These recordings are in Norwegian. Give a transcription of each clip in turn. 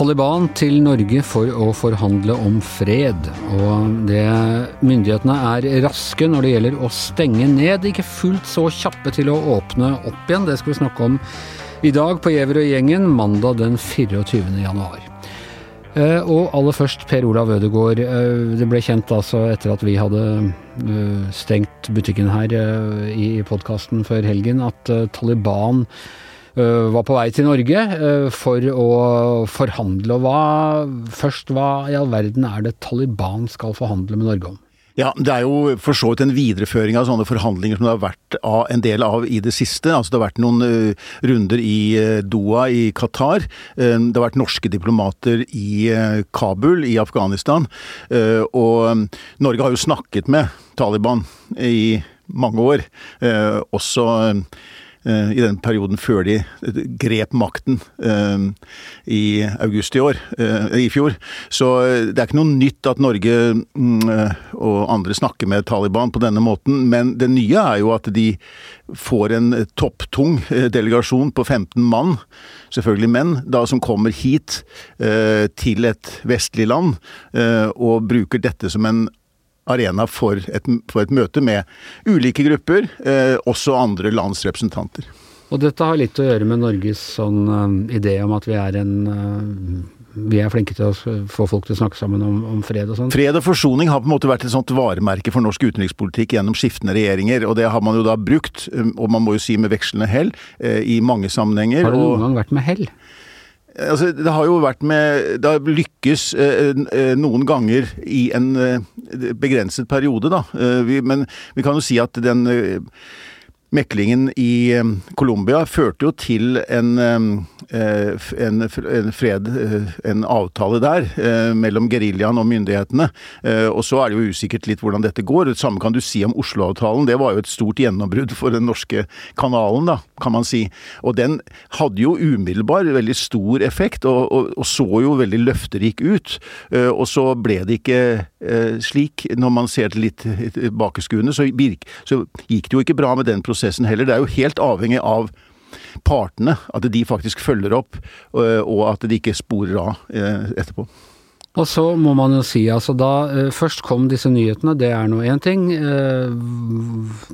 Taliban til Norge for å forhandle om fred. Og det, myndighetene er raske når det gjelder å stenge ned, ikke fullt så kjappe til å åpne opp igjen. Det skal vi snakke om i dag på Gjever og gjengen, mandag den 24. januar. Eh, og aller først Per Olav Ødegaard. Eh, det ble kjent altså etter at vi hadde eh, stengt butikken her i podkasten før helgen, at Taliban var på vei til Norge for å forhandle. Og hva, først, hva i all verden er det Taliban skal forhandle med Norge om? Ja, Det er jo for så vidt en videreføring av sånne forhandlinger som det har vært en del av i det siste. Altså Det har vært noen uh, runder i Doha i Qatar. Det har vært norske diplomater i Kabul i Afghanistan. Og Norge har jo snakket med Taliban i mange år. Også Eh, i den perioden før de eh, grep makten eh, i august i år, i fjor. Så det er ikke noe nytt at Norge mm, og andre snakker med Taliban på denne måten, men det nye er jo at de får en topptung delegasjon på 15 mann, selvfølgelig menn, da som kommer hit til et vestlig land og bruker dette som en arena for et, for et møte med ulike grupper, eh, også andre lands representanter. Og dette har litt å gjøre med Norges sånn uh, idé om at vi er en uh, vi er flinke til å få folk til å snakke sammen om, om fred og sånn. Fred og forsoning har på en måte vært et sånt varemerke for norsk utenrikspolitikk gjennom skiftende regjeringer, og det har man jo da brukt, og man må jo si med vekslende hell, i mange sammenhenger. Har det noen og... gang vært med hell? Altså, det har jo vært med Det har lykkes eh, eh, noen ganger i en eh, begrenset periode, da. Eh, vi, men vi kan jo si at den eh, Meklingen i eh, Colombia førte jo til en, eh, en, fred, eh, en avtale der, mellom geriljaen og myndighetene. Og så er det jo usikkert litt hvordan dette går. Det samme kan du si om Oslo-avtalen. Det var jo et stort gjennombrudd for den norske kanalen, da, kan man si. Og den hadde jo umiddelbar veldig stor effekt, og, og, og så jo veldig løfterik ut. Og så ble det ikke slik, når man ser det litt tilbakeskuende, så, så gikk det jo ikke bra med den prosessen prosessen heller. Det er jo helt avhengig av partene, at de faktisk følger opp, øh, og at de ikke sporer av øh, etterpå. Og så må man jo si, altså da eh, først kom disse nyhetene, det er nå én ting. Eh,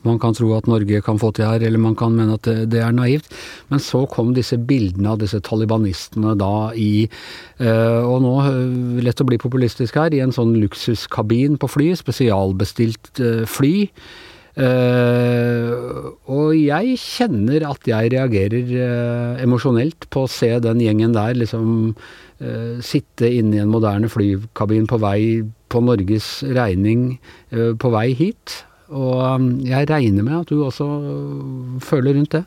man kan tro at Norge kan få til her, eller man kan mene at det, er naivt. Men så kom disse bildene av disse talibanistene da i eh, Og nå, lett å bli populistisk her, i en sånn luksuskabin på fly, spesialbestilt fly. Uh, og jeg kjenner at jeg reagerer uh, emosjonelt på å se den gjengen der liksom uh, sitte inne i en moderne flykabin på vei på Norges regning på vei hit. Og um, jeg regner med at du også føler rundt det?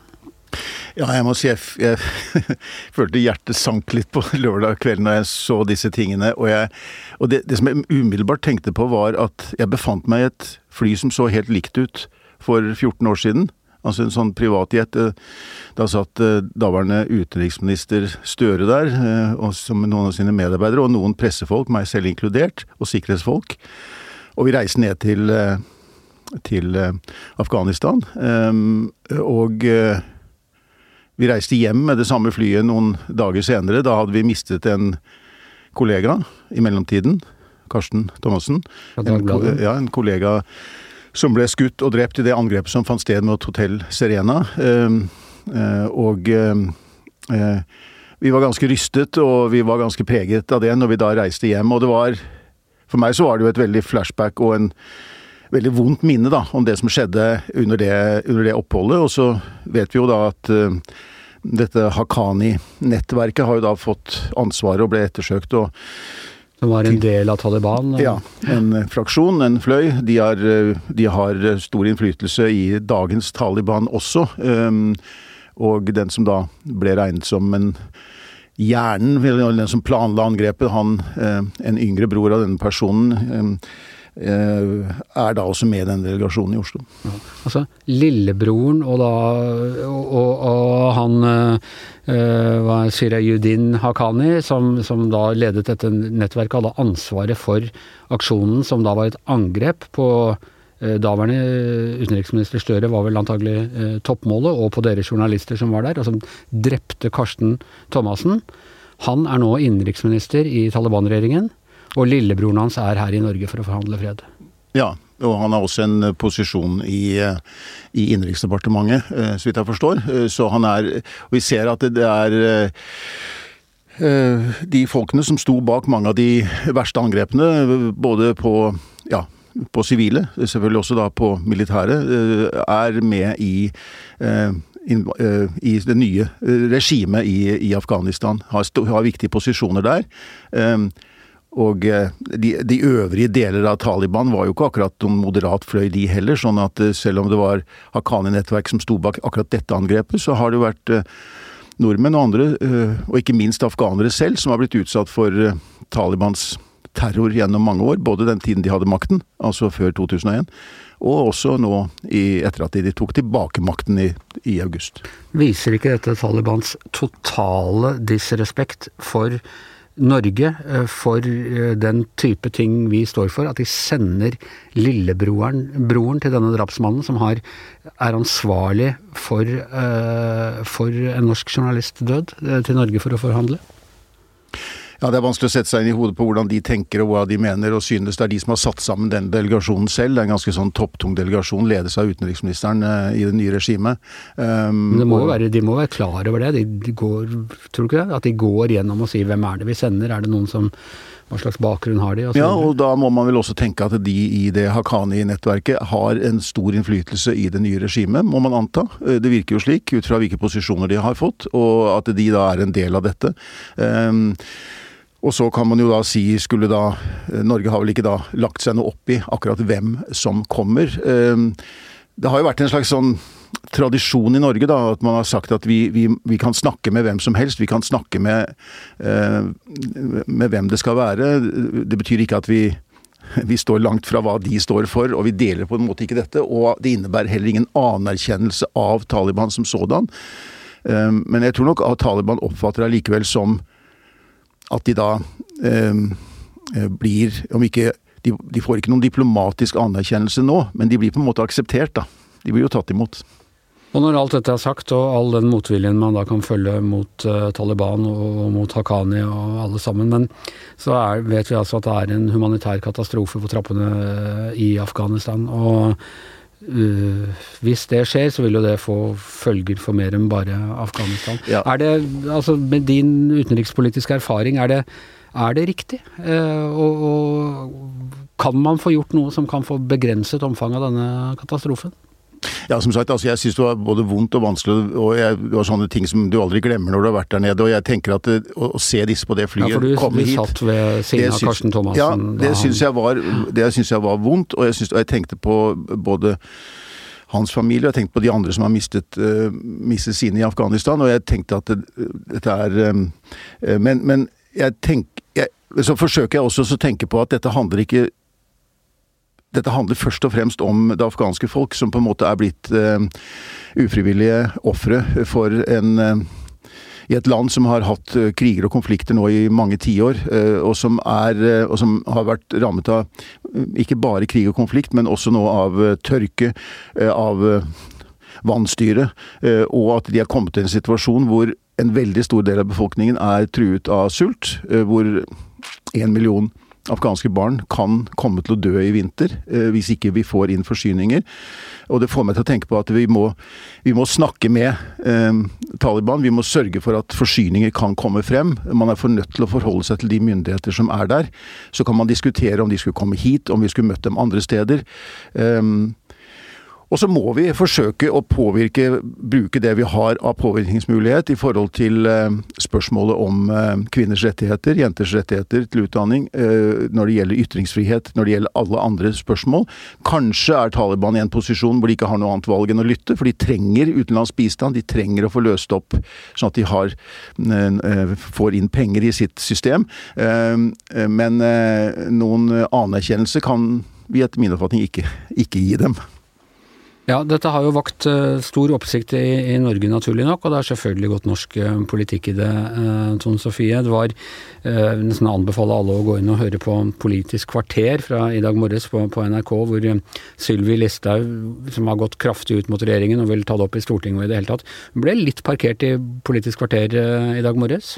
Ja, jeg må si jeg, jeg følte hjertet sank litt på lørdag kveld når jeg så disse tingene. Og, jeg, og det, det, som jeg umiddelbart tenkte på, var at jeg befant meg i et fly som så helt likt ut for 14 år siden. Altså en sånn privatjet. Eh, da satt eh, daværende utenriksminister Støre der, eh, og som noen av sine medarbeidere, og noen pressefolk, meg selv inkludert, og sikkerhetsfolk. Og vi reiste ned til, til Afghanistan. Og vi reiste hjem med det samme flyet noen dager senere. Da hadde vi mistet en kollega i mellomtiden. Karsten Thomassen. En, ja, en kollega som ble skutt og drept i det angrepet som fant sted mot Hotell Serena. Ehm, eh, og eh, vi var ganske rystet, og vi var ganske preget av det når vi da reiste hjem. Og det var For meg så var det jo et veldig flashback og en veldig vondt minne da, om det som skjedde under det, under det oppholdet. Og så vet vi jo da at uh, dette Haqqani-nettverket har jo da fått ansvaret og ble ettersøkt. og som var en del av Taliban? Ja, en fraksjon, en fløy. De har, eh, de har stor innflytelse i dagens Taliban også. Um, og den som da ble regnet som en hjernen, den som planla angrepet, han, eh, en yngre bror av denne personen, um, Eh, er da også med i den delegasjonen i Oslo. Ja. Altså lillebroren og da og, og, og han uh, var Sirayudin Haqqani, som, som, da ledet dette nettverket, hadde ansvaret for aksjonen, som da var et angrep på øh, daværende utenriksminister Støre, var vel antagelig øh, toppmålet, og på dere journalister som var der, og som drepte Karsten Thomassen. Han er nå innenriksminister i Taliban-regjeringen, og lillebroren hans er her i Norge for å forhandle fred. Ja, og han har også en posisjon i, i Innenriksdepartementet, så vidt jeg forstår. Så han er Og vi ser at det er de folkene som sto bak mange av de verste angrepene, både på ja, på sivile, selvfølgelig også da på militære, er med i i det nye regimet i, i Afghanistan. Har, har, viktige posisjoner der. Og de, de, øvrige deler av Taliban var jo ikke akkurat noen moderat fløy, de heller. sånn at selv om det var Haqqani-nettverk som sto bak akkurat dette angrepet, så har det jo vært nordmenn og andre, og ikke minst afghanere selv, som har blitt utsatt for Talibans terror gjennom mange år. Både den tiden de hadde makten, altså før 2001, og også nå i, etter at de tok tilbake makten i, i august. Viser ikke dette Talibans totale disrespekt for Norge, eh, for eh, den type ting vi står for, at de sender lillebroren broren til denne drapsmannen, som har, er ansvarlig for, uh, for en norsk journalist død, til Norge for å forhandle? Ja, Det er vanskelig å sette seg inn i hodet på hvordan de tenker og hva de mener og synes. Det er de som har satt sammen den delegasjonen selv. Det er en ganske sånn topptung delegasjon, ledes av utenriksministeren uh, i det nye regimet. Um, Men må være, de må være klar over det. De, de går, tror du ikke det? At de går gjennom og sier hvem er det vi sender? Er det noen som hva slags bakgrunn har de? Og ja, og da må man vel også tenke at de i det Haqqani-nettverket har en stor innflytelse i det nye regimet, må man anta. Eh, det virker jo slik, ut fra hvilke posisjoner de har fått, og at de da er en del av dette. Um, og så kan man jo da si, skulle da eh, Norge har vel ikke da lagt seg noe opp i akkurat hvem som kommer. Ehm, det har jo vært en slags sånn tradisjon i Norge da, at man har sagt at vi, vi, vi kan snakke med hvem som helst. Vi kan snakke med, eh, med hvem det skal være. Det betyr ikke at vi vi står langt fra hva de står for, og vi deler på en måte ikke dette. Og det innebærer heller ingen anerkjennelse av Taliban som sådan. Ehm, men jeg tror nok at Taliban oppfatter det likevel som at de da eh, eh, blir Om ikke de, de, får ikke noen diplomatisk anerkjennelse nå, men de blir på en måte akseptert, da. De blir jo tatt imot. Og når alt dette er sagt, og all den motviljen man da kan følge mot uh, Taliban og mot Haqqani og alle sammen, men så er, vet vi altså at det er en humanitær katastrofe på trappene i Afghanistan. Og hvis det skjer, så vil jo det få følger for mer enn bare Afghanistan. Ja. Er det, altså Med din utenrikspolitiske erfaring, er det, er det riktig? Uh, og, og, kan man få gjort noe som kan få begrenset omfanget av denne katastrofen? Ja, som sagt, altså, jeg syns det var både vondt og vanskelig, og jeg, det var sånne ting som du aldri glemmer når du har vært der nede. Og jeg tenker at å, å, se disse på det flyet ja, du, du satt ved siden av Karsten Thomassen? Ja, det syns jeg, jeg, var vondt, og jeg, synes, og jeg tenkte på både hans familie, og jeg tenkte på de andre som har mistet, uh, mistet sine i Afghanistan, og jeg tenkte at det, dette er um, men, men, jeg tenker jeg, Så forsøker jeg også å tenke på at dette handler ikke dette handler først og fremst om det afghanske folk, som på en måte er blitt uh, ufrivillige ofre for en uh, i et land som har hatt uh, kriger og konflikter nå i mange tiår, og, som og som har vært rammet av ikke bare krig og konflikt, men også nå av tørke, av vannstyre, og at de har kommet til en situasjon hvor en veldig stor del av befolkningen er truet av sult, hvor én million afghanske barn kan komme til å dø i vinter eh, hvis ikke vi får inn forsyninger. Og det får meg til å tenke på at vi må, vi må snakke med eh, Taliban. Vi må sørge for at forsyninger kan komme frem. Man er for nødt til å forholde seg til de myndigheter som er der. Så kan man diskutere om de skulle komme hit, om vi skulle møtt dem andre steder. Eh, og så må vi forsøke å påvirke, bruke det vi har av påvirkningsmulighet i forhold til eh, spørsmålet om eh, kvinners rettigheter, jenters rettigheter til utdanning, eh, når det gjelder ytringsfrihet, når det gjelder alle andre spørsmål. Kanskje er Taliban i en posisjon hvor de ikke har noe annet valg enn å lytte, for de trenger utenlandsk bistand, de trenger å få løst opp sånn at de har, får inn penger i sitt system. Men noen anerkjennelse kan vi etter min oppfatning ikke, ikke gi dem. Ja, dette har jo vakt uh, stor oppsikt i, i, Norge, naturlig nok, og det har selvfølgelig gått norsk uh, politikk i det, uh, Tone Sofie. Det var nesten å anbefale alle å gå inn og høre på Politisk kvarter fra i dag morges på, på NRK, hvor Sylvi Listhaug, som har gått kraftig ut mot regjeringen og vil ta det opp i Stortinget og i det hele tatt, ble litt parkert i Politisk kvarter i dag morges.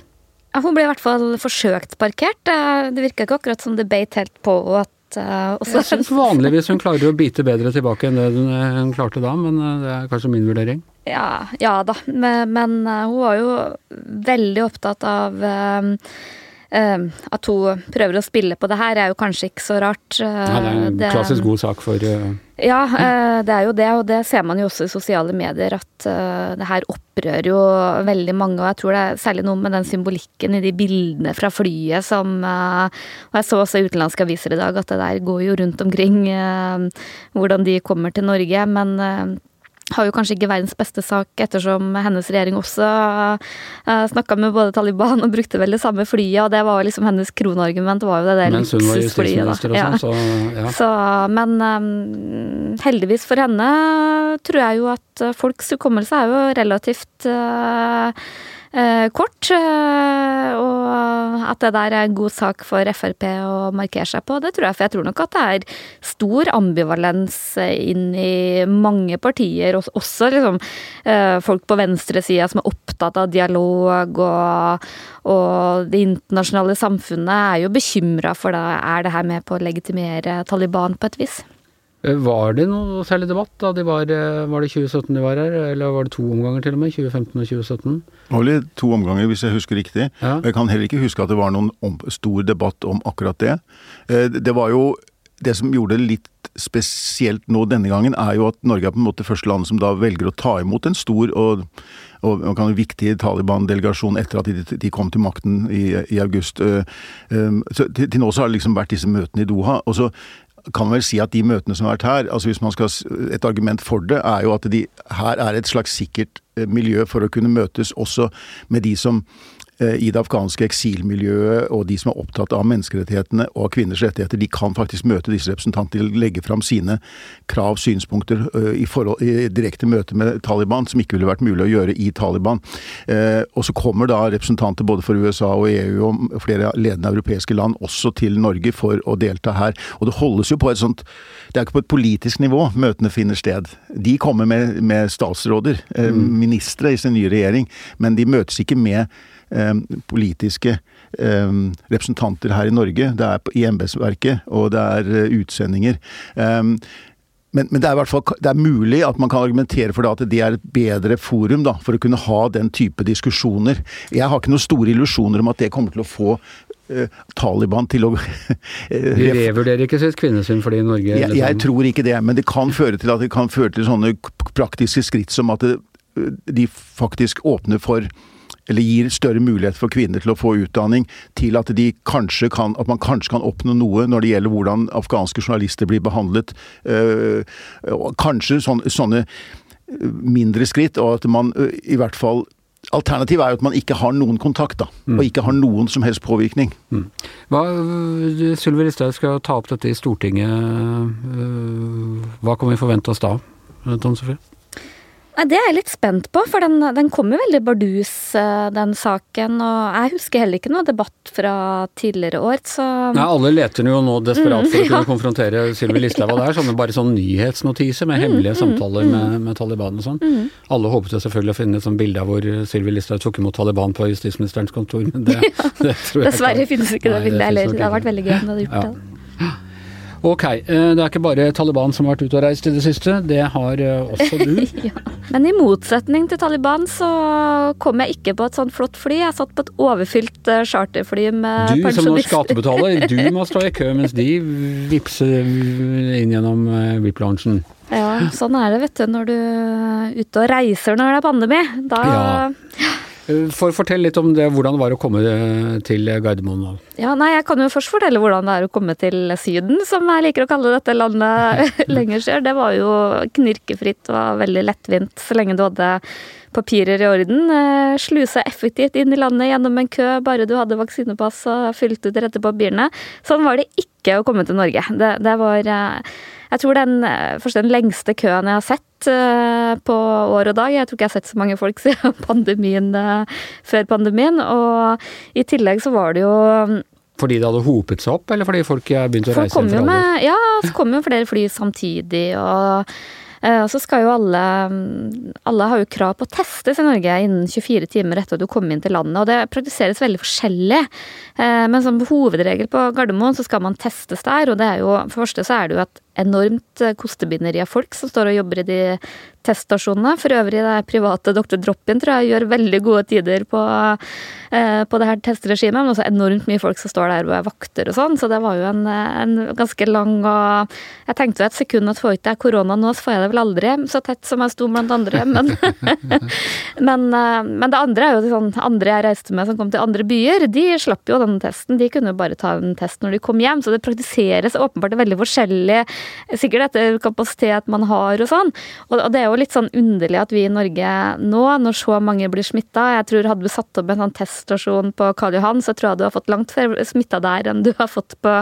Ja, hun ble i hvert fall forsøkt parkert. Eh, det virka ikke akkurat som det beit helt på at uh, også Jeg syns vanligvis hun klarer å bite bedre tilbake enn det hun klarte da, men det er kanskje min vurdering. Ja, ja da, men, men, hun var jo veldig opptatt av at hun prøver å spille på det her, er jo kanskje ikke så rart. Uh, det er en det, klassisk god sak for uh... Ja, det er jo det, og det ser man jo også i sosiale medier, at det her opprører jo veldig mange. Og jeg tror det er særlig noe med den symbolikken i de bildene fra flyet som Og jeg så også i utenlandske aviser i dag at det der går jo rundt omkring hvordan de kommer til Norge, men har jo kanskje ikke verdens beste sak, ettersom hennes regjering også uh, eh, snakka med både Taliban og brukte vel det samme flyet, og det var liksom hennes kronargument var jo det der Mens hun var justisminister og sånn, så ja. Så, men um, heldigvis for henne tror jeg jo at folks hukommelse er jo relativt uh, Eh, kort. Eh, og at det der er en god sak for Frp å markere seg på, det tror jeg. For jeg tror nok at det er stor ambivalens inn i mange partier, også liksom eh, folk på venstresida som er opptatt av dialog, og, og det internasjonale samfunnet er jo bekymra for da er det her med på å legitimere Taliban på et vis. Eh, var det noe særlig debatt da de var, eh, var det 2017 de var her, eller var det to omganger til og med? 2015 og 2017? Det var vel to omganger, hvis jeg husker riktig. Ja. Jeg kan heller ikke huske at det var noen stor debatt om akkurat det. Eh, det var jo det som gjorde det litt spesielt nå denne gangen, er jo at Norge er på en måte første land som da velger å ta imot en stor og, og, kan, viktig Taliban-delegasjon etter at de, de, kom til makten i, i august. Så til, til, nå så har det liksom vært disse møtene i Doha. og så kan vel si at de møtene som har vært her, altså hvis man skal, et argument for det, er jo at de her er et slags sikkert eh, miljø for å kunne møtes også med de som i det afghanske eksilmiljøet og de som er opptatt av menneskerettighetene og kvinners rettigheter, de kan faktisk møte disse representantene og legge fram sine krav, synspunkter, eh, i, forhold, i direkte møte med Taliban, som ikke ville vært mulig å gjøre i Taliban. Eh, og så kommer da representanter både for USA og EU og flere ledende europeiske land også til Norge for å delta her. Og det holdes jo på et sånt Det er ikke på et politisk nivå møtene finner sted. De kommer med, med statsråder, mm. ministre i sin nye regjering, men de møtes ikke med Eh, politiske eh, representanter her i Norge. Det er i embetsverket, og det er eh, utsendinger. Men, men, det er i hvert fall det er mulig at man kan argumentere for det at det er et bedre forum da, for å kunne ha den type diskusjoner. Jeg har ikke noen store illusjoner om at det kommer til å få uh, Taliban til å De revurderer ikke sitt kvinnesyn fordi Norge jeg, jeg, tror ikke det, men det kan føre til at det kan føre til sånne praktiske skritt som at det, de faktisk åpner for eller gir større mulighet for kvinner til å få utdanning, til at, kan, at man kanskje kan oppnå noe når det gjelder hvordan afghanske journalister blir behandlet. Øh, kanskje sånne, sånne mindre skritt, og at man øh, i hvert fall Alternativet er jo at man ikke har noen kontakt, da. Mm. Og ikke har noen som helst påvirkning. Mm. Hva, Sylvi Listhaug skal ta opp dette i Stortinget. Hva kan vi forvente oss da, Tom Sofie? Nei, Det er jeg litt spent på, for den, den kom jo veldig bardus, eh, den saken. Og jeg husker heller ikke noe debatt fra tidligere år, så Nei, alle leter jo nå desperat for mm, å kunne konfrontere Sylvi Listhaug. Og det er sånne, bare sånn nyhetsnotiser med mm, hemmelige mm, samtaler mm, med, med, Taliban og sånn. Mm. Alle håpet jo selvfølgelig å finne et sånt bilde av hvor Sylvi Listhaug tok imot Taliban på justisministerens kontor, men det, ja. det tror jeg Dessverre finnes ikke det bildet heller. Det hadde vært veldig gøy om du hadde gjort ja. det. Ok, eh, det er ikke bare Taliban som har vært ute og reist i det siste, det har eh, også du. ja. Men i motsetning til Taliban så kom jeg ikke på et sånt flott fly, jeg satt på et overfylt eh, charterfly med pensjonister. Du som norsk skattebetaler, du må stå i kø mens de vipser inn gjennom VIP-loungen. Ja, sånn er det vet du når du er ute og reiser når det er pandemi. Da ja. For fortell litt om det, hvordan det var å komme eh, til Gardermoen. Ja, nei, Jeg kan jo først fortelle hvordan det er å komme til Syden, som jeg liker å kalle dette landet lenger siden. Det var jo knirkefritt og veldig lettvint så lenge du hadde papirer i orden. Eh, sluse effektivt inn i landet gjennom en kø bare du hadde vaksinepass og fylte ut de rette papirene. Sånn var det ikke å komme til Norge. Det, det var jeg tror den, først den lengste køen jeg har sett Eh, på år og dag. Jeg tror ikke jeg har sett så mange folk siden pandemien, eh, før pandemien. Og i tillegg så var det jo mm, fordi det hadde hopet seg opp, eller fordi folk begynte å reise med, Ja, så kom jo flere fly samtidig, og Og så skal jo alle Alle har jo krav på å testes i Norge innen 24 timer etter at du kom inn til landet, og det praktiseres veldig forskjellig. Men som hovedregel på Gardermoen så skal man testes der, og det er jo For det første så er det jo et enormt kostebinderi av folk som står og jobber i de teststasjonene. For øvrig det private Dr. Drop-In tror jeg gjør veldig gode tider på, eh, på det her testregimet. Men også enormt mye folk som står der og er vakter og sånn. Så det var jo en, en ganske lang og Jeg tenkte jo et sekund at får ikke jeg korona nå, så får jeg det vel aldri så tett som jeg sto blant andre. Men, men, eh, men, det andre er jo sånn andre jeg reiste med som kom til andre byer, de slapp jo den testen. De kunne jo bare ta en test når de kom hjem. Så det praktiseres åpenbart veldig forskjellig, sikkert etter kapasitet man har og sånn. Og det er jo litt sånn underlig at vi i Norge nå, når så mange blir smitta Jeg tror hadde vi satt opp en sånn teststasjon på Karl Johan, så tror jeg du har fått langt flere smitta der enn du har fått på,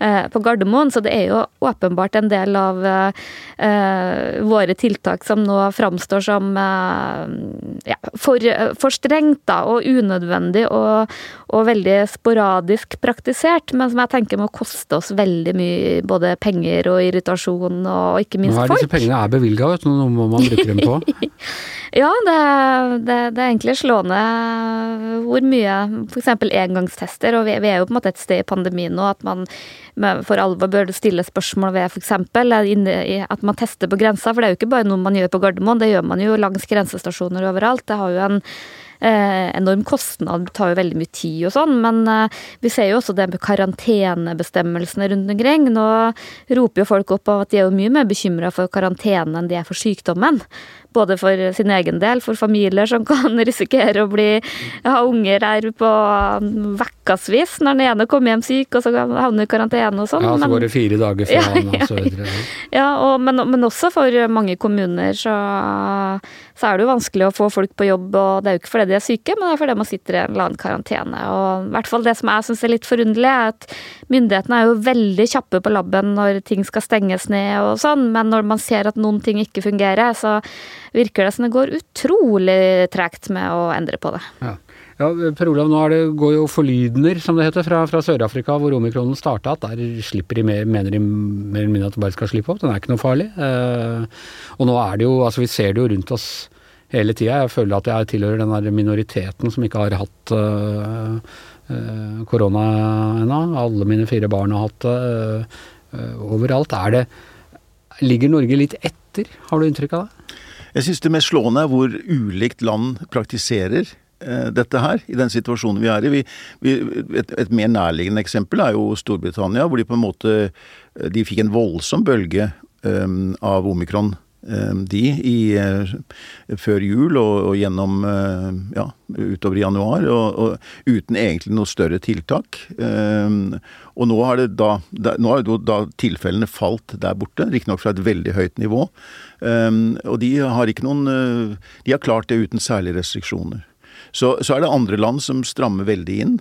eh, på, Gardermoen. Så det er jo åpenbart en del av eh, våre tiltak som nå framstår som eh, ja, for, for, strengt da, og unødvendig og, og, veldig sporadisk praktisert, men som jeg tenker må koste oss veldig mye både penger og irritasjon og ikke minst folk. Hva er disse pengene er bevilga, vet du. noe må man bruker dem på? ja, det, det, det, er egentlig slående hvor mye f.eks. engangstester, og vi, vi, er jo på en måte et sted i pandemien nå at man for alvor bør stille spørsmål ved f.eks. at man tester på grensa, for det er jo ikke bare noe man gjør på Gardermoen, det gjør man jo langs grensestasjoner overalt. Det har jo en enorm kostnad, det tar jo veldig mye tid og sånn. Men eh, vi ser jo også det med karantenebestemmelsene rundt omkring. Nå roper jo folk opp av at de er jo mye mer bekymra for karantene enn de er for sykdommen. Både for sin egen del, for familier som kan risikere å bli, ha unger her på ukevis når den ene kommer hjem syk, og så havner i karantene og sånn. Ja, så går det fire dager før ja, han og så videre. Ja, og, men, men, også for mange kommuner så, så, er det jo vanskelig å få folk på jobb, og det er jo ikke fordi de er syke, men det er fordi man sitter i en eller annen karantene. Og i hvert fall det som jeg syns er litt forunderlig, er at myndighetene er jo veldig kjappe på labben når ting skal stenges ned og sånn, men når man ser at noen ting ikke fungerer, så virker det som det går utrolig tregt med å endre på det. Ja. Ja, Per Olav, nå det, går jo forlydender, som det heter, fra, fra Sør-Afrika, hvor omikronen starta, at der slipper de mer, mener de mer eller mindre at de bare skal slippe opp. Den er ikke noe farlig. Eh, og nå er det jo, altså vi ser det jo rundt oss hele tida. Jeg føler at jeg tilhører den der minoriteten som ikke har hatt uh, uh, korona ennå. Alle mine fire barn har hatt det. Uh, overalt er det Ligger Norge litt etter, har du inntrykk av det? Jeg syns det mest slående er hvor ulikt land praktiserer eh, dette her, i den situasjonen vi er i. Vi, vi, et, et, mer nærliggende eksempel er jo Storbritannia, hvor de på en måte eh, de fikk en voldsom bølge um, av omikron. Um, de i, uh, før jul og, og gjennom uh, ja, utover januar, og, og, uten egentlig noe større tiltak. Og nå har, da, da, nå har da tilfellene falt der borte, riktignok fra et veldig høyt nivå. Og de har ikke noen De har klart det uten særlige restriksjoner. Så, så, er det andre land som strammer veldig inn.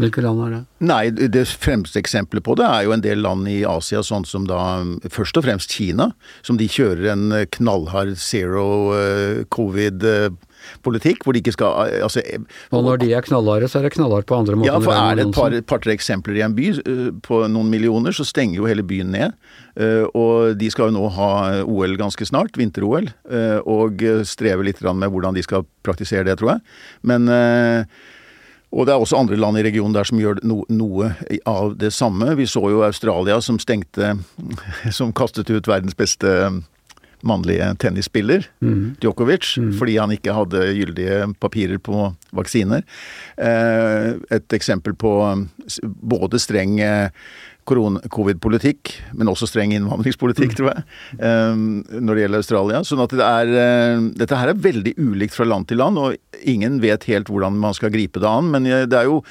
Hvilke land er det? Nei, Det fremste eksempelet på det er jo en del land i Asia, sånn som da først og fremst Kina. Som de kjører en knallhard zero uh, covid-politikk hvor de ikke skal altså, Og når de er knallharde, så er det knallhardt på andre måter? Ja, for er det et par-tre par, eksempler i en by på noen millioner, så stenger jo hele byen ned. Og de skal jo nå ha OL ganske snart, vinter-OL, og streve litt med hvordan de skal praktisere det, tror jeg. Men og det er også andre land i regionen der som gjør no, noe av det samme. Vi så jo Australia som stengte Som kastet ut verdens beste mannlige tennisspiller, mm. Djokovic, mm. fordi han ikke hadde gyldige papirer på vaksiner. Eh, et eksempel på både streng eh, covid-politikk, men også streng innvandringspolitikk, tror jeg, eh, når det gjelder Australia. Sånn at det er, dette her er veldig ulikt fra land til land, og ingen vet helt hvordan man skal gripe det an. Men det er jo,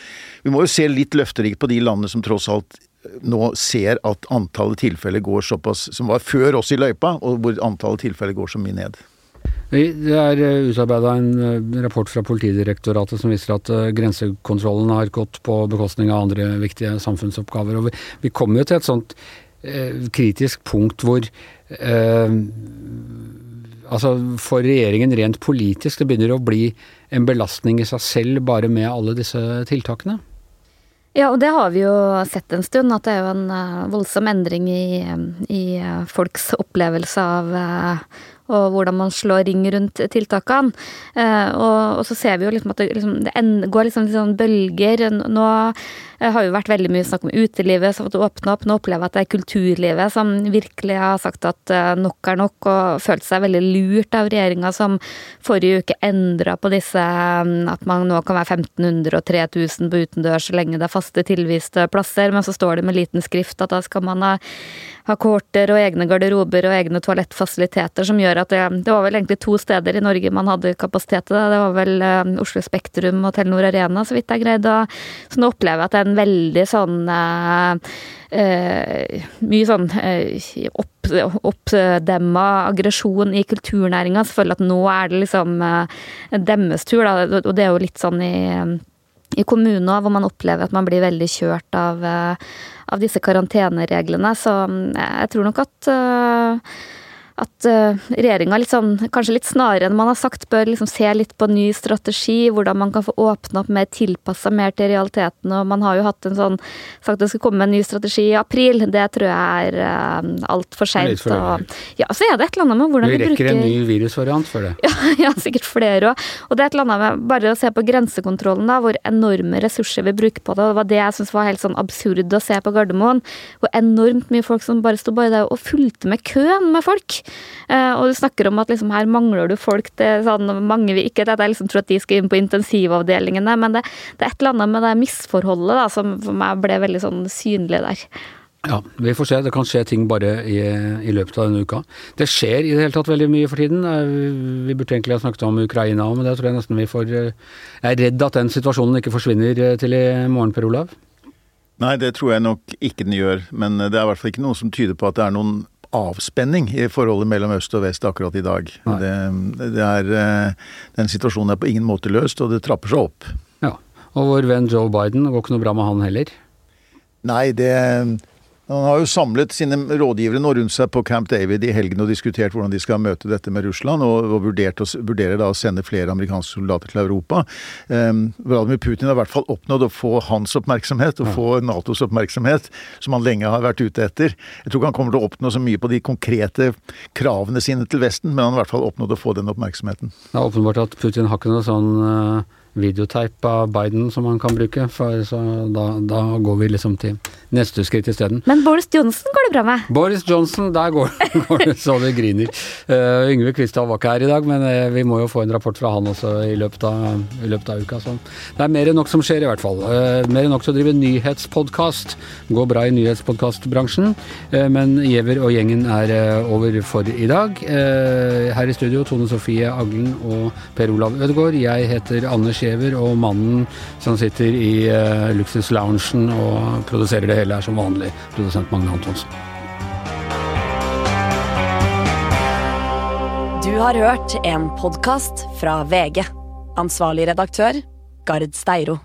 vi må jo se litt løfterikt på de landene som tross alt nå ser at antallet tilfeller går såpass som var før oss i løypa, og hvor antallet tilfeller går så mye ned. Det er eh, utarbeida en eh, rapport fra Politidirektoratet som viser at eh, grensekontrollen har gått på bekostning av andre viktige samfunnsoppgaver. og Vi, kommer jo til et sånt kritisk punkt hvor altså for regjeringen rent politisk det begynner å bli en belastning i seg selv bare med alle disse tiltakene? Ja, og det har vi jo sett en stund, at det er jo en voldsom endring i, i folks opplevelse av og hvordan man slår ring rundt tiltakene. Og, og, så ser vi jo liksom at det, liksom, det går liksom, liksom bølger. Nå det har jo vært veldig mye snakk om utelivet som har fått åpne opp. Nå opplever jeg at det er kulturlivet som virkelig har sagt at eh, nok er nok, og følt seg veldig lurt av regjeringa som forrige uke endra på disse mm, at man nå kan være 1500 og 3000 på utendørs så lenge det er faste tilviste plasser, men så står det med liten skrift at da skal man ha ha kohorter og egne garderober og egne toalettfasiliteter, som gjør at det, det, var vel egentlig to steder i Norge man hadde kapasitet til det. Det var vel uh, Oslo Spektrum og Telenor Arena, så vidt jeg greide. Så nå opplever jeg at det er en veldig sånn uh, uh, Mye sånn opp, oppdemma aggresjon i kulturnæringa. Selvfølgelig at nå er det liksom deres tur, da. Og det er jo litt sånn i i kommuner hvor man opplever at man blir veldig kjørt av, av disse karantenereglene. Så mm, jeg tror nok at uh, at uh, regjeringa sånn, kanskje litt snarere enn man har sagt, bør liksom se litt på ny strategi, hvordan man kan få åpna opp mer tilpassa mer til realiteten. Og man har jo hatt en sånn sagt at det skal komme en ny strategi i april. Det tror jeg er uh, altfor seint. Ja, så er det et eller annet med hvordan vi, vi bruker Vi rekker en ny virusvariant for det. Ja, ja sikkert flere òg. Og det er et eller annet med bare å se på grensekontrollen, da, hvor enorme ressurser vi bruker på det. Det var det jeg syns var helt sånn absurd å se på Gardermoen. Hvor enormt mye folk som bare sto bare der og fulgte med køen med folk. Eh, og du snakker om at liksom her mangler du folk. Det er sånn, mange vil ikke at jeg liksom tror at de skal inn på intensivavdelingene, men det, det, er et eller annet med det misforholdet da, som for meg ble veldig sånn synlig der. Ja, vi får se. Det kan skje ting bare i, i, løpet av denne uka. Det skjer i det hele tatt veldig mye for tiden. Eh, vi burde egentlig ha snakket om Ukraina men det tror jeg nesten vi får eh, Jeg er redd at den situasjonen ikke forsvinner til i morgen, Per Olav? Nei, det tror jeg nok ikke den gjør. Men det er i hvert fall ikke noe som tyder på at det er noen avspenning i forholdet mellom øst og vest akkurat i dag. Det, det er, eh, den situasjonen er på ingen måte løst, og det trapper seg opp. Ja, Og vår venn Joe Biden, det går ikke noe bra med han heller? Nei, det han har jo samlet sine rådgivere nå rundt seg på Camp David i helgen og diskutert hvordan de skal møte dette med Russland, og, og vurderer da å sende flere amerikanske soldater til Europa. Um, Vladimir Putin har i hvert fall oppnådd å få hans oppmerksomhet, og få Natos oppmerksomhet, som han lenge har vært ute etter. Jeg tror ikke han kommer til å oppnå så mye på de konkrete kravene sine til Vesten, men han har i hvert fall oppnådd å få den oppmerksomheten. Det er åpenbart at Putin har ikke noe sånn uh videoteip av Biden som han kan bruke. For, så da, da, går vi liksom til neste skritt isteden. Men Boris Johnson går det bra med? Boris Johnson, der går, går det så det griner. Uh, Yngve Kvistad var ikke her i dag, men uh, vi må jo få en rapport fra han også i løpet av, i løpet av uka. Så det er mer enn nok som skjer, i hvert fall. Uh, mer enn nok til å drive nyhetspodkast. Går bra i nyhetspodkastbransjen, men Giæver og gjengen er over for i dag. her i studio Tone Sofie Aglen og Per Olav Ødegaard. Jeg heter Anders Giæver, og mannen som sitter i luksusloungen og produserer det hele, er som vanlig produsent Magne Antonsen. Du har hørt en podkast fra VG. Ansvarlig redaktør, Gard Steiro.